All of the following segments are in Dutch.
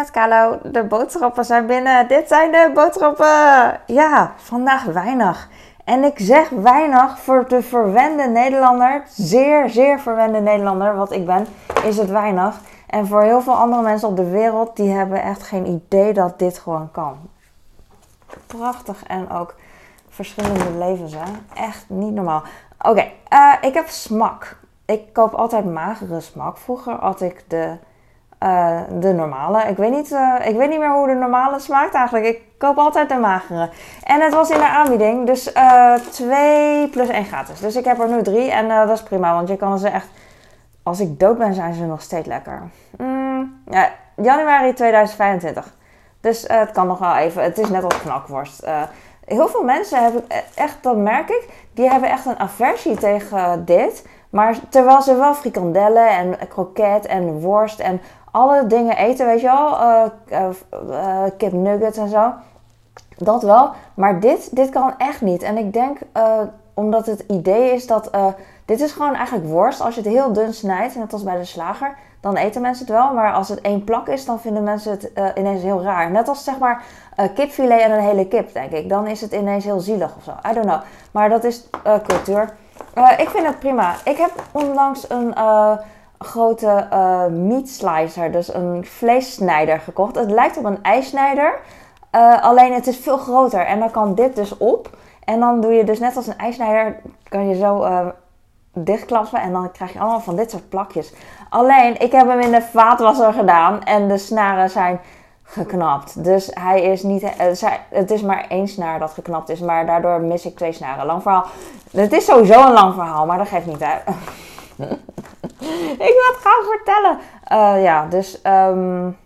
met Kalo. De boodschappen zijn binnen. Dit zijn de boodschappen. Ja, vandaag weinig. En ik zeg weinig voor de verwende Nederlander, zeer, zeer verwende Nederlander, wat ik ben, is het weinig. En voor heel veel andere mensen op de wereld, die hebben echt geen idee dat dit gewoon kan. Prachtig en ook verschillende levens, hè? Echt niet normaal. Oké, eh, ik heb smak. Ik koop altijd magere smak. Vroeger had ik de uh, de normale. Ik weet, niet, uh, ik weet niet meer hoe de normale smaakt eigenlijk. Ik koop altijd de magere. En het was in de aanbieding. Dus uh, 2 plus 1 gratis. Dus ik heb er nu 3. En dat is prima. Want je kan ze echt... Als ik dood ben, zijn ze nog steeds lekker. Mm, ja, januari 2025. Dus het kan nog wel even. Het is net als knakworst. heel veel mensen hebben echt, dat merk ik, die hebben echt een aversie tegen dit. Maar terwijl ze wel frikandellen en kroket en worst en alle dingen eten, weet je wel. Uh, kip nuggets en zo. Dat wel. Maar dit, dit kan echt niet. En ik denk, omdat het idee is dat... dit is gewoon eigenlijk worst. Als je het heel dun snijdt, net als bij de slager... dan eten mensen het wel. Maar als het één plak is, dan vinden mensen het ineens heel raar. Net als zeg maar kipfilet en een hele kip, denk ik. Dan is het ineens heel zielig of zo. I don't know. Maar dat is cultuur. Ik vind het prima. Ik heb onlangs een grote uh, meat slicer, dus een vleessnijder gekocht. Het lijkt op een ijsnijder, alleen het is veel groter en dan kan dit dus op. En dan doe je dus net als een ijsnijder, kan je zo dichtklappen en dan krijg je allemaal van dit soort plakjes. Alleen, ik heb hem in de vaatwasser gedaan en de snaren zijn geknapt. Dus hij is niet, het is maar één snaar dat geknapt is, maar daardoor mis ik twee snaren. Lang verhaal. Het is sowieso een lang verhaal, maar dat geeft niet uit. ik wil het gaan vertellen. Uh, ja, dus um,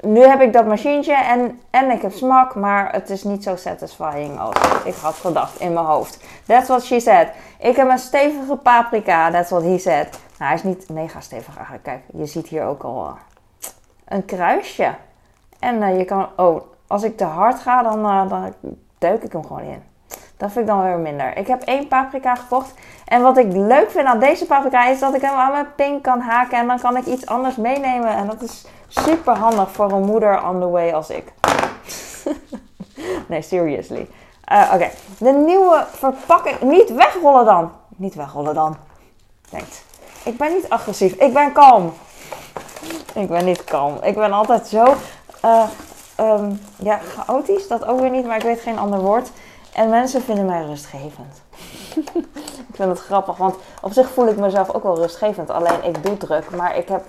nu heb ik dat machientje en, en ik heb smak, maar het is niet zo satisfying als ik had gedacht in mijn hoofd. That's what she said. Ik heb een stevige paprika, that's what he said. Nou, hij is niet mega stevig eigenlijk. Kijk, je ziet hier ook al uh, een kruisje. En uh, je kan, oh, als ik te hard ga, dan, dan duik ik hem gewoon in. Dat vind ik dan weer minder. Ik heb één paprika gekocht. En wat ik leuk vind aan deze paprika is dat ik hem aan mijn pink kan haken. En dan kan ik iets anders meenemen. En dat is super handig voor een moeder on the way als ik. nee, seriously. Uh, Oké, de nieuwe verpakking. Niet wegrollen dan. Niet wegrollen dan. Ik ben niet agressief. Ik ben kalm. Ik ben niet kalm. Ik ben altijd zo. Uh, um, ja, chaotisch. Dat ook weer niet, maar ik weet geen ander woord. En mensen vinden mij rustgevend. ik vind het grappig, want op zich voel ik mezelf ook wel rustgevend. Alleen ik doe druk, maar ik heb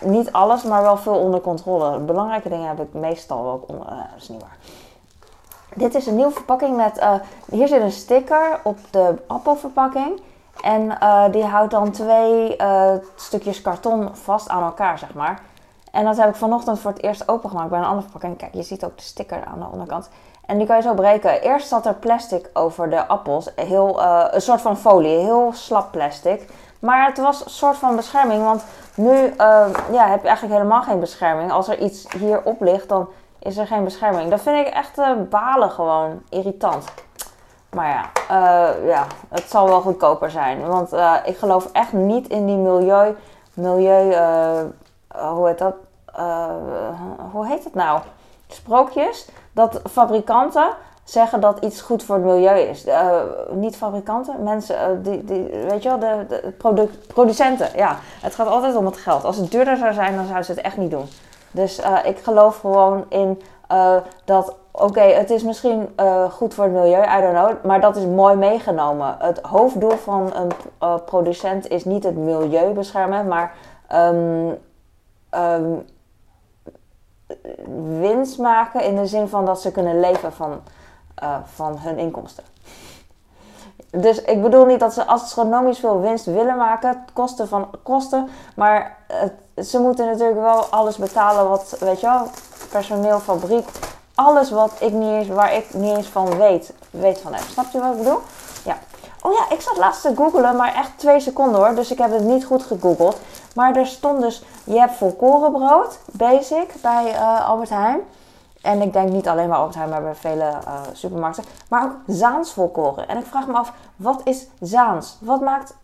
niet alles, maar wel veel onder controle. Belangrijke dingen heb ik meestal wel onder. Uh, dat is niet waar. Dit is een nieuwe verpakking met. Uh, hier zit een sticker op de appelverpakking. En die houdt dan twee stukjes karton vast aan elkaar, zeg maar. En dat heb ik vanochtend voor het eerst opengemaakt bij een andere verpakking. Kijk, je ziet ook de sticker aan de onderkant. En die kan je zo breken. Eerst zat er plastic over de appels. Heel, uh, een soort van folie. Heel slap plastic. Maar het was een soort van bescherming. Want nu uh, ja, heb je eigenlijk helemaal geen bescherming. Als er iets hierop ligt, dan is er geen bescherming. Dat vind ik echt uh, balen gewoon. Irritant. Maar ja, ja, het zal wel goedkoper zijn. Want ik geloof echt niet in die milieu... Milieu... hoe heet dat? hoe heet het nou? Sprookjes dat fabrikanten zeggen dat iets goed voor het milieu is. Uh, niet fabrikanten, mensen, uh, die, die, weet je wel, de, de producenten. Ja, het gaat altijd om het geld. Als het duurder zou zijn, dan zouden ze het echt niet doen. Dus ik geloof gewoon in dat, oké, het is misschien goed voor het milieu, I don't know, maar dat is mooi meegenomen. Het hoofddoel van een producent is niet het milieu beschermen, maar um, um, winst maken in de zin van dat ze kunnen leven van, uh, van hun inkomsten. Dus ik bedoel niet dat ze astronomisch veel winst willen maken, kosten van kosten, maar ze moeten natuurlijk wel alles betalen wat, weet je wel, personeel, fabriek, alles wat ik niet eens, waar ik niet eens van weet, weet van heb. Snap je wat ik bedoel? Ja. Oh ja, ik zat laatst te googelen, maar echt twee seconden hoor, dus ik heb het niet goed gegoogeld. Maar er stond dus, je hebt volkorenbrood, basic, bij uh, Albert Heijn. En ik denk niet alleen maar Albert Heijn, maar bij vele uh, supermarkten. Maar ook Zaans volkoren. En ik vraag me af, wat is Zaans? Wat maakt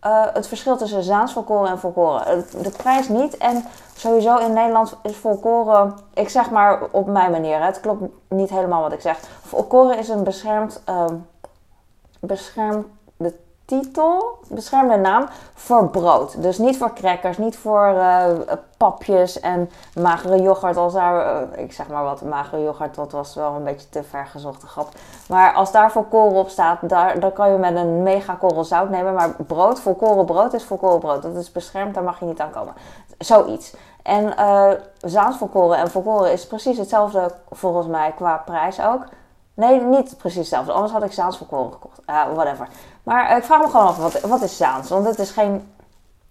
eh, het verschil tussen Zaans volkoren en volkoren. De prijs niet. En sowieso in Nederland is volkoren, ik zeg maar op mijn manier. Hè. Het klopt niet helemaal wat ik zeg. Volkoren is een beschermd, uh, beschermd titel, beschermde naam, voor brood. Dus niet voor crackers, niet voor uh, papjes en magere yoghurt. Als daar, uh, ik zeg maar wat, magere yoghurt, dat was wel een beetje te ver gezochte grap. Maar als daar volkoren op staat, daar, dan kan je met een mega korrel zout nemen. Maar brood, volkoren brood is volkoren brood. Dat is beschermd, daar mag je niet aan komen. Zoiets. En uh, Zaans volkoren en volkoren is precies hetzelfde volgens mij qua prijs ook. Nee, niet precies hetzelfde. Anders had ik Zaans volkoren gekocht. Uh, whatever. Maar uh, ik vraag me gewoon af, wat, wat is Zaans? Want het is geen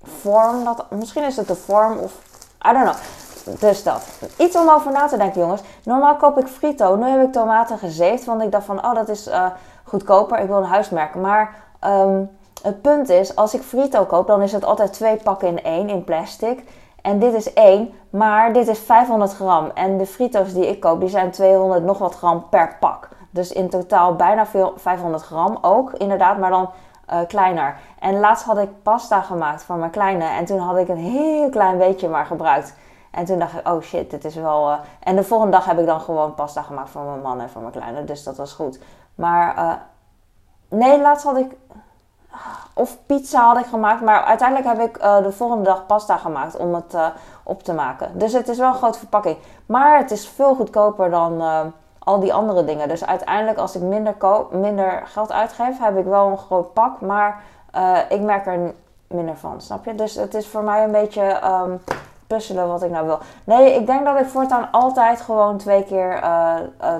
vorm. Dat, misschien is het de vorm of... I don't know. Dus dat. Iets om over na te denken, jongens. Normaal koop ik frito. Nu heb ik tomaten gezeefd. Want ik dacht van, oh, dat is uh, goedkoper. Ik wil een huismerk. Maar um, het punt is, als ik frito koop, dan is het altijd twee pakken in één in plastic. En dit is één, maar dit is 500 gram. En de frito's die ik koop, die zijn 200 nog wat gram per pak. Dus in totaal bijna veel, 500 gram ook, inderdaad, maar dan uh, kleiner. En laatst had ik pasta gemaakt voor mijn kleine. En toen had ik een heel klein beetje maar gebruikt. En toen dacht ik, oh shit, dit is wel... Uh... En de volgende dag heb ik dan gewoon pasta gemaakt voor mijn man en voor mijn kleine. Dus dat was goed. Maar uh, nee, laatst had ik of pizza had ik gemaakt. Maar uiteindelijk heb ik uh, de volgende dag pasta gemaakt om het uh, op te maken. Dus het is wel een grote verpakking. Maar het is veel goedkoper dan uh, al die andere dingen. Dus uiteindelijk als ik minder, koop, minder geld uitgeef, heb ik wel een groot pak. Maar ik merk er minder van, snap je? Dus het is voor mij een beetje um, puzzelen wat ik nou wil. Nee, ik denk dat ik voortaan altijd gewoon twee keer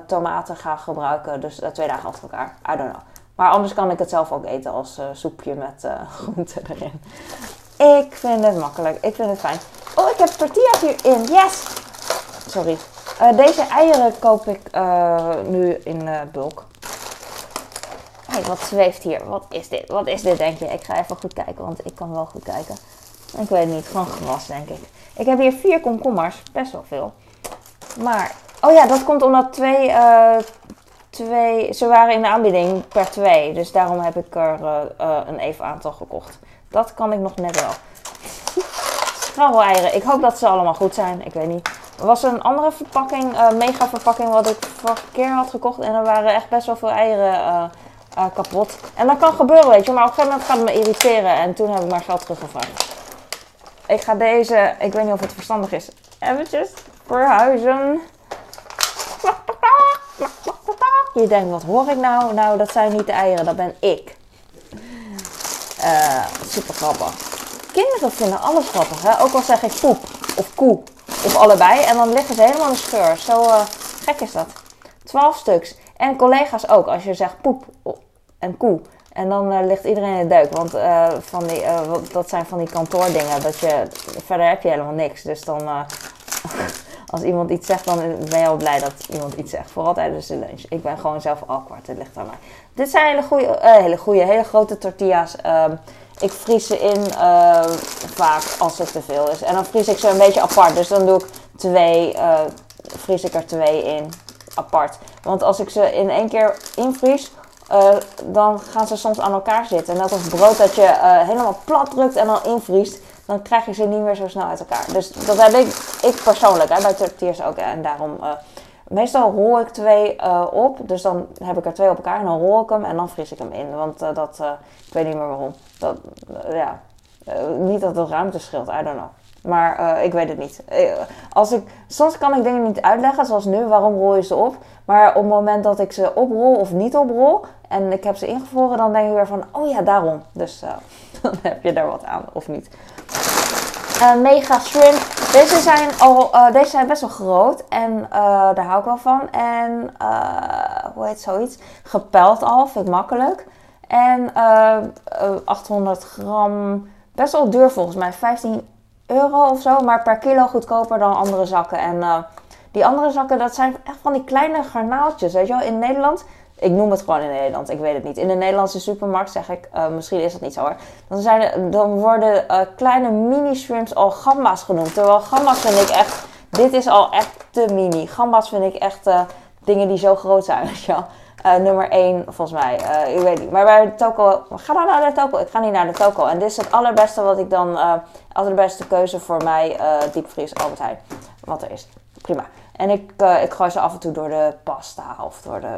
tomaten ga gebruiken. Dus twee dagen achter elkaar. I don't know. Maar anders kan ik het zelf ook eten als uh, soepje met uh, groenten erin. Ik vind het makkelijk. Ik vind het fijn. Oh, ik heb tortillas hierin. Yes! Sorry. Uh, deze eieren koop ik nu in bulk. Hé, wat zweeft hier? Wat is dit? Wat is dit, denk je? Ik ga even goed kijken, want ik kan wel goed kijken. Ik weet niet. Gewoon gras, denk ik. Ik heb hier vier komkommers. Best wel veel. Maar, oh ja, dat komt omdat twee twee, ze waren in de aanbieding per twee. Dus daarom heb ik er uh, uh, een even aantal gekocht. Dat kan ik nog net wel. eieren. Ik hoop dat ze allemaal goed zijn. Ik weet niet. Er was een andere verpakking, uh, mega verpakking, wat ik vorige keer had gekocht. En er waren echt best wel veel eieren kapot. En dat kan gebeuren, weet je. Maar op een gegeven moment gaat het me irriteren. En toen heb ik maar geld teruggevraagd. Ik ga deze, ik weet niet of het verstandig is, eventjes verhuizen. Je denkt, wat hoor ik nou? Nou, dat zijn niet de eieren, dat ben ik. Uh, super grappig. Kinderen vinden alles grappig, hè? Ook al zeg ik poep of koe of allebei. En dan liggen ze helemaal in de scheur. Zo uh, gek is dat. 12 stuks. En collega's ook. Als je zegt poep en koe. En dan uh, ligt iedereen in de deuk. Want van die, dat zijn van die kantoordingen. Dat je, verder heb je helemaal niks. Dus dan als iemand iets zegt, dan ben je al blij dat iemand iets zegt. Vooral tijdens de lunch. Ik ben gewoon zelf awkward, het ligt aan mij. Dit zijn hele goede, uh, hele, goede hele grote tortillas. Um, ik vries ze in uh, vaak als het te veel is. En dan vries ik ze een beetje apart. Dus dan doe ik twee, uh, vries ik er twee in apart. Want als ik ze in één keer invries, dan gaan ze soms aan elkaar zitten. Net als brood dat je helemaal plat drukt en dan invriest dan krijg je ze niet meer zo snel uit elkaar. Dus dat heb ik, ik persoonlijk, hè, bij tortillas ook. En daarom, uh, meestal rol ik twee uh, op. Dus dan heb ik er twee op elkaar en dan rol ik hem en dan vries ik hem in. Want uh, dat, ik weet niet meer waarom. Dat, ja, niet dat het ruimte scheelt, I don't know. Maar ik weet het niet. Als ik, soms kan ik dingen niet uitleggen, zoals nu, waarom rol je ze op. Maar op het moment dat ik ze oprol of niet oprol en ik heb ze ingevroren, dan denk ik weer van, oh ja, daarom. Dus dan heb je daar wat aan, of niet. Uh, mega shrimp. Deze zijn, al, uh, deze zijn best wel groot en uh, daar hou ik wel van. En hoe heet zoiets? Gepeld al, vind ik makkelijk. En 800 gram, best wel duur volgens mij, 15 euro of zo. Maar per kilo goedkoper dan andere zakken. En die andere zakken, dat zijn echt van die kleine garnaaltjes. Weet je wel, in Nederland ik noem het gewoon in Nederland, ik weet het niet. In de Nederlandse supermarkt zeg ik, uh, misschien is dat niet zo hoor. Dan, zijn dan worden uh, kleine mini-shrimps al gamba's genoemd. Terwijl gamba's vind ik echt, dit is al echt te mini. Gamba's vind ik echt uh, dingen die zo groot zijn. Ja. Nummer 1, volgens mij. Ik weet niet. Maar bij de toko... Ga dan naar de toko. Ik ga niet naar de toko. En dit is het allerbeste wat ik dan... Allerbeste keuze voor mij. diepvries Albert Heijn. Wat er is. Prima. En ik, ik gooi ze af en toe door de pasta of door de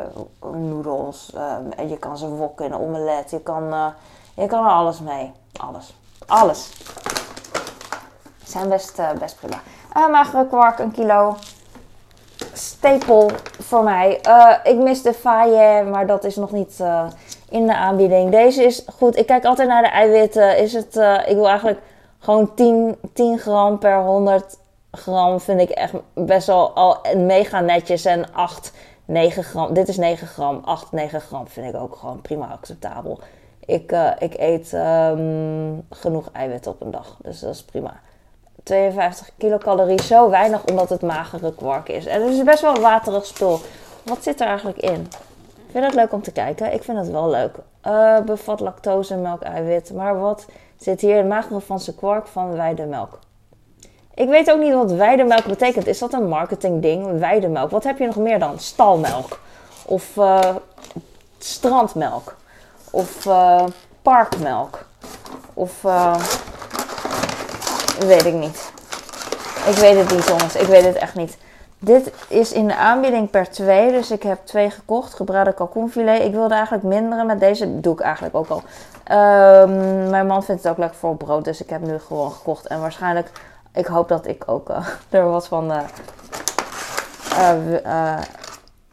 noedels. Um, en je kan ze wokken in een omelet. Je kan, je kan er alles mee. Alles. Alles. Zijn best, best prima. magere kwark, een kilo stapel voor mij. Uh, ik mis de faille, maar dat is nog niet uh, in de aanbieding. Deze is goed. Ik kijk altijd naar de eiwitten. Is het, uh, ik wil eigenlijk gewoon 10, 10 gram per 100 gram. Vind ik echt best wel al mega netjes. En 8, 9 gram. Dit is 9 gram. 8, 9 gram vind ik ook gewoon prima acceptabel. Ik, ik eet um, genoeg eiwit op een dag. Dus dat is prima. 52 kilocalorie zo weinig omdat het magere kwark is. En het is best wel een waterig spul. Wat zit er eigenlijk in? Ik vind het leuk om te kijken. Ik vind het wel leuk. Uh, bevat lactose, melk, eiwit. Maar wat zit hier? Het magere Franse kwark van weidemelk. Ik weet ook niet wat weidemelk betekent. Is dat een marketing ding? Weidemelk. Wat heb je nog meer dan? Stalmelk. Of uh, strandmelk. Of uh, parkmelk. Of... Weet ik niet. Ik weet het niet, jongens. Ik weet het echt niet. Dit is in de aanbieding per twee. Dus ik heb twee gekocht. Gebraden kalkoenfilet. Ik wilde eigenlijk minderen. Met deze doe ik eigenlijk ook al. Um, mijn man vindt het ook lekker voor brood. Dus ik heb nu gewoon gekocht. En waarschijnlijk... Ik hoop dat ik ook uh, er wat van... Uh, uh,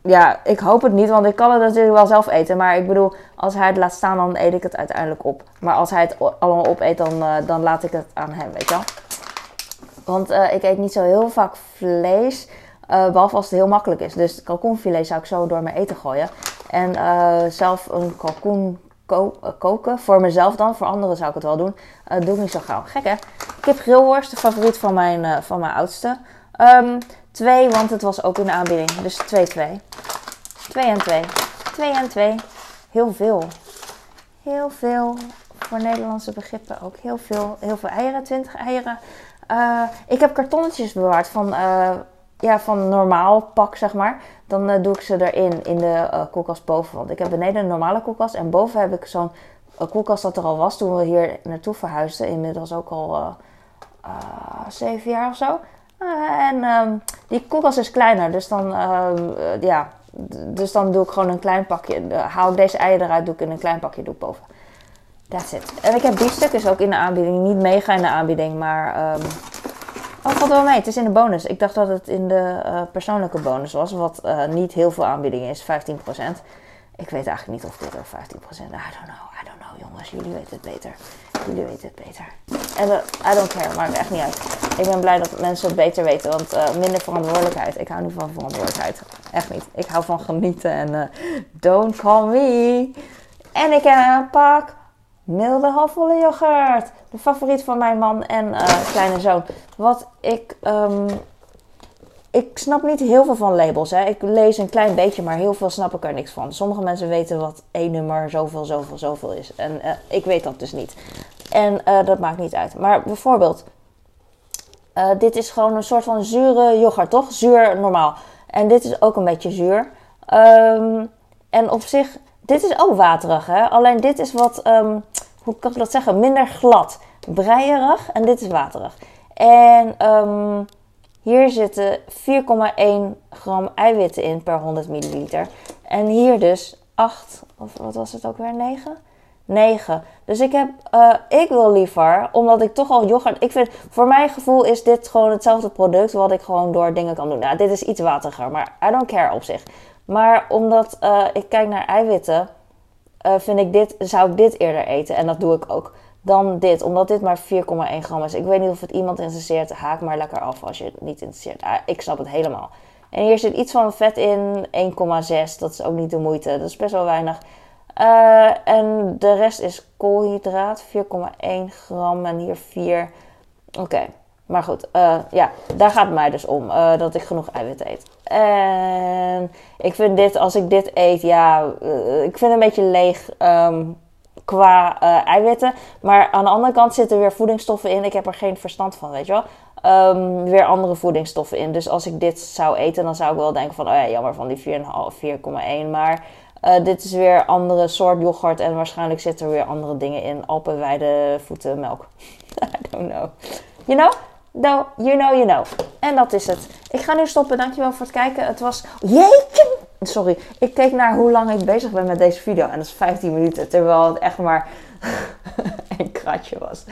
ja, ik hoop het niet, want ik kan het natuurlijk wel zelf eten. Maar ik bedoel, als hij het laat staan, dan eet ik het uiteindelijk op. Maar als hij het allemaal opeet, dan, dan laat ik het aan hem, weet je wel. Want ik eet niet zo heel vaak vlees, behalve als het heel makkelijk is. Dus kalkoenfilet zou ik zo door mijn eten gooien. En zelf een kalkoen ko koken, voor mezelf dan. Voor anderen zou ik het wel doen. doe ik niet zo gauw. Gek hè? Kip grillworst, de favoriet van mijn, van mijn oudste. Um, Twee, want het was ook in de aanbieding. Dus 2, 2. 2 en 2. 2 en 2. Heel veel. Heel veel. Voor Nederlandse begrippen ook heel veel. Heel veel eieren. 20 eieren. Ik heb kartonnetjes bewaard van, ja, van normaal pak, zeg maar. Dan uh, doe ik ze erin, in de koelkast boven. Want ik heb beneden een normale koelkast. En boven heb ik zo'n koelkast dat er al was toen we hier naartoe verhuisden. Inmiddels ook al zeven jaar of zo. Eh, en um, die koelkast is kleiner, dus dan, uh, ja, dus dan doe ik gewoon een klein pakje. Uh, haal ik deze eieren eruit, doe ik in een klein pakje doe ik boven. That's it. En ik heb biefstuk is ook in de aanbieding. Niet mega in de aanbieding, maar... Um, oh, valt wel mee. Het is in de bonus. Ik dacht dat het in de uh, persoonlijke bonus was. Wat uh, niet heel veel aanbieding is. 15%. Ik weet eigenlijk niet of dit er 15% I don't know. I don't know, jongens. Jullie weten het beter. Jullie weten het beter. En uh, I don't care, maakt echt niet uit. Ik ben blij dat mensen het beter weten, want minder verantwoordelijkheid. Ik hou niet van verantwoordelijkheid. Echt niet. Ik hou van genieten en don't call me. En ik heb een pak milde halfvolle yoghurt. De favoriet van mijn man en kleine zoon. Wat ik um, ik snap niet heel veel van labels. Hè. Ik lees een klein beetje, maar heel veel snap ik er niks van. Sommige mensen weten wat één nummer zoveel, zoveel, zoveel is. En uh, ik weet dat dus niet. En uh, dat maakt niet uit. Maar bijvoorbeeld, dit is gewoon een soort van zure yoghurt, toch? Zuur normaal. En dit is ook een beetje zuur. Um, en op zich, dit is ook waterig, hè? Alleen dit is wat, um, hoe kan ik dat zeggen? Minder glad. Breierig en dit is waterig. En um, hier zitten 4,1 gram eiwitten in per 100 milliliter. En hier dus 8, of wat was het ook weer? 9? 9. Dus ik heb, uh, ik wil liever, omdat ik toch al yoghurt, ik vind, voor mijn gevoel is dit gewoon hetzelfde product wat ik gewoon door dingen kan doen. Nou, dit is iets wateriger, maar I don't care op zich. Maar omdat uh, ik kijk naar eiwitten, uh, vind ik dit, zou ik dit eerder eten. En dat doe ik ook dan dit. Omdat dit maar 4,1 gram is. Ik weet niet of het iemand interesseert. Haak maar lekker af als je het niet interesseert. Ah, ik snap het helemaal. En hier zit iets van vet in. 1,6. Dat is ook niet de moeite. Dat is best wel weinig. Uh, en de rest is koolhydraat. 4,1 gram. En hier 4. Oké. Maar goed, uh, ja, daar gaat het mij dus om. Dat ik genoeg eiwit eet. En ik vind dit, als ik dit eet, ja, ik vind het een beetje leeg. Um, qua uh, eiwitten. Maar aan de andere kant zitten weer voedingsstoffen in. Ik heb er geen verstand van, weet je wel. Um, weer andere voedingsstoffen in. Dus als ik dit zou eten, dan zou ik wel denken van... Oh ja, jammer van die 4,1. Maar Eh, dit is weer andere soort yoghurt en waarschijnlijk zitten er weer andere dingen in. Alpenweide voetenmelk. I don't know. You know? No, you know, you know. En dat is het. Ik ga nu stoppen. Dankjewel voor het kijken. Het was... Jeetje! Sorry. Ik keek naar hoe lang ik bezig ben met deze video. En dat is 15 minuten. Terwijl het echt maar een kratje was.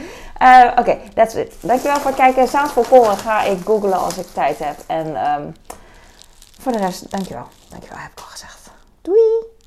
Uh, Oké, that's it. Dankjewel voor het kijken. Samen voor ga ik googlen als ik tijd heb. En um, voor de rest, dankjewel. Dankjewel, heb ik al gezegd. Doei!